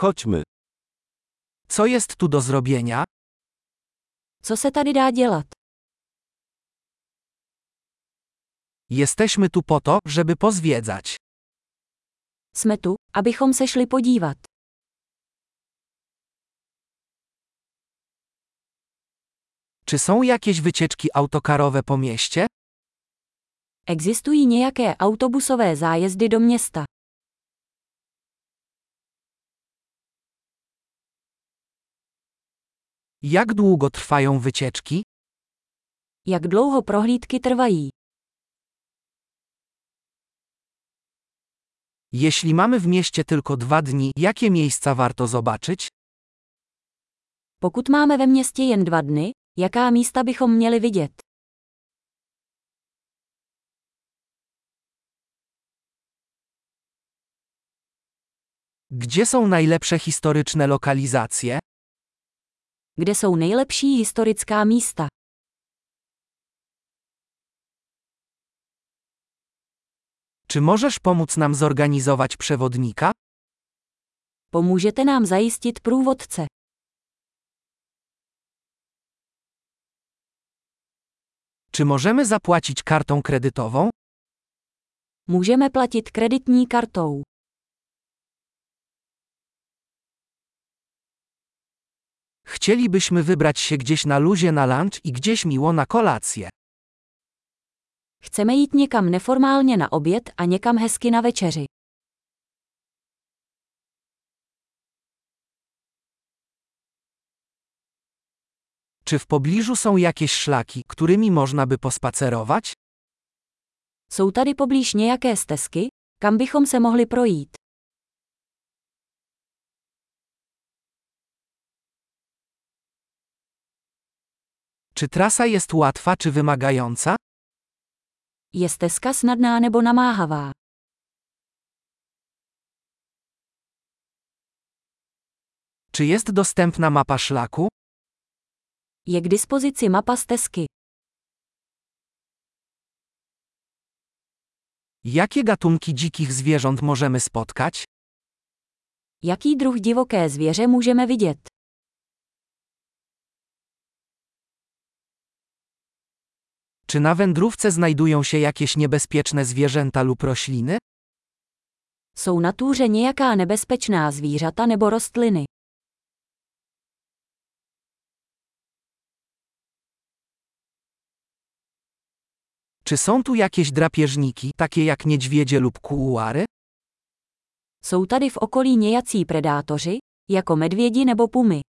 Chodźmy. Co jest tu do zrobienia? Co se tady dá dělat? Jesteśmy tu po to, żeby pozwiedzać. Jsme tu, abychom se šli podívat. Czy są jakieś wycieczki autokarowe po mieście? Existují nějaké autobusové zájezdy do města. Jak długo trwają wycieczki? Jak dlouho prohlídky trvají? Jeśli mamy w mieście tylko dwa dni, jakie miejsca warto zobaczyć? Pokud máme ve městě jen dva dny, jaká místa bychom měli vidět? Gdzie są najlepsze historyczne lokalizacje? Kde jsou nejlepší historická místa? Czy możesz pomóc nam zorganizować przewodnika? Pomůžete nám zajistit průvodce. Czy możemy zapłacić kartą kredytową? Můžeme platit kreditní kartou. Chcielibyśmy wybrać się gdzieś na luzie na lunch i gdzieś miło na kolację. Chceme jít někam neformálně na oběd a někam hezky na večeři. Czy w pobliżu są jakieś szlaki, którymi można by pospacerować? Jsou tady poblíž nějaké stezky, kam bychom se mohli projít? Czy trasa jest łatwa czy wymagająca? Je stezka snadná nebo namáhavá? Czy jest dostępna mapa szlaku? Je k dispozici mapa stezky. Jakie gatunki dzikich zwierząt możemy spotkać? Jaký druh divoké zvěře můžeme vidět? Czy na wędrówce znajdują się jakieś niebezpieczne zwierzęta lub rośliny? Jsou na túře nějaká nebezpečná zvířata nebo rostliny? Czy są tu jakieś drapieżniki, takie jak niedźwiedzie lub kuuary? Jsou tady v okolí nějací predátoři, jako medvědi nebo pumy?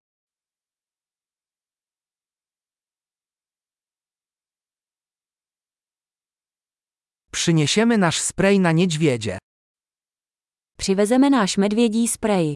Przyniesiemy nasz spray na niedźwiedzie. Přivezeme náš medvědí sprej.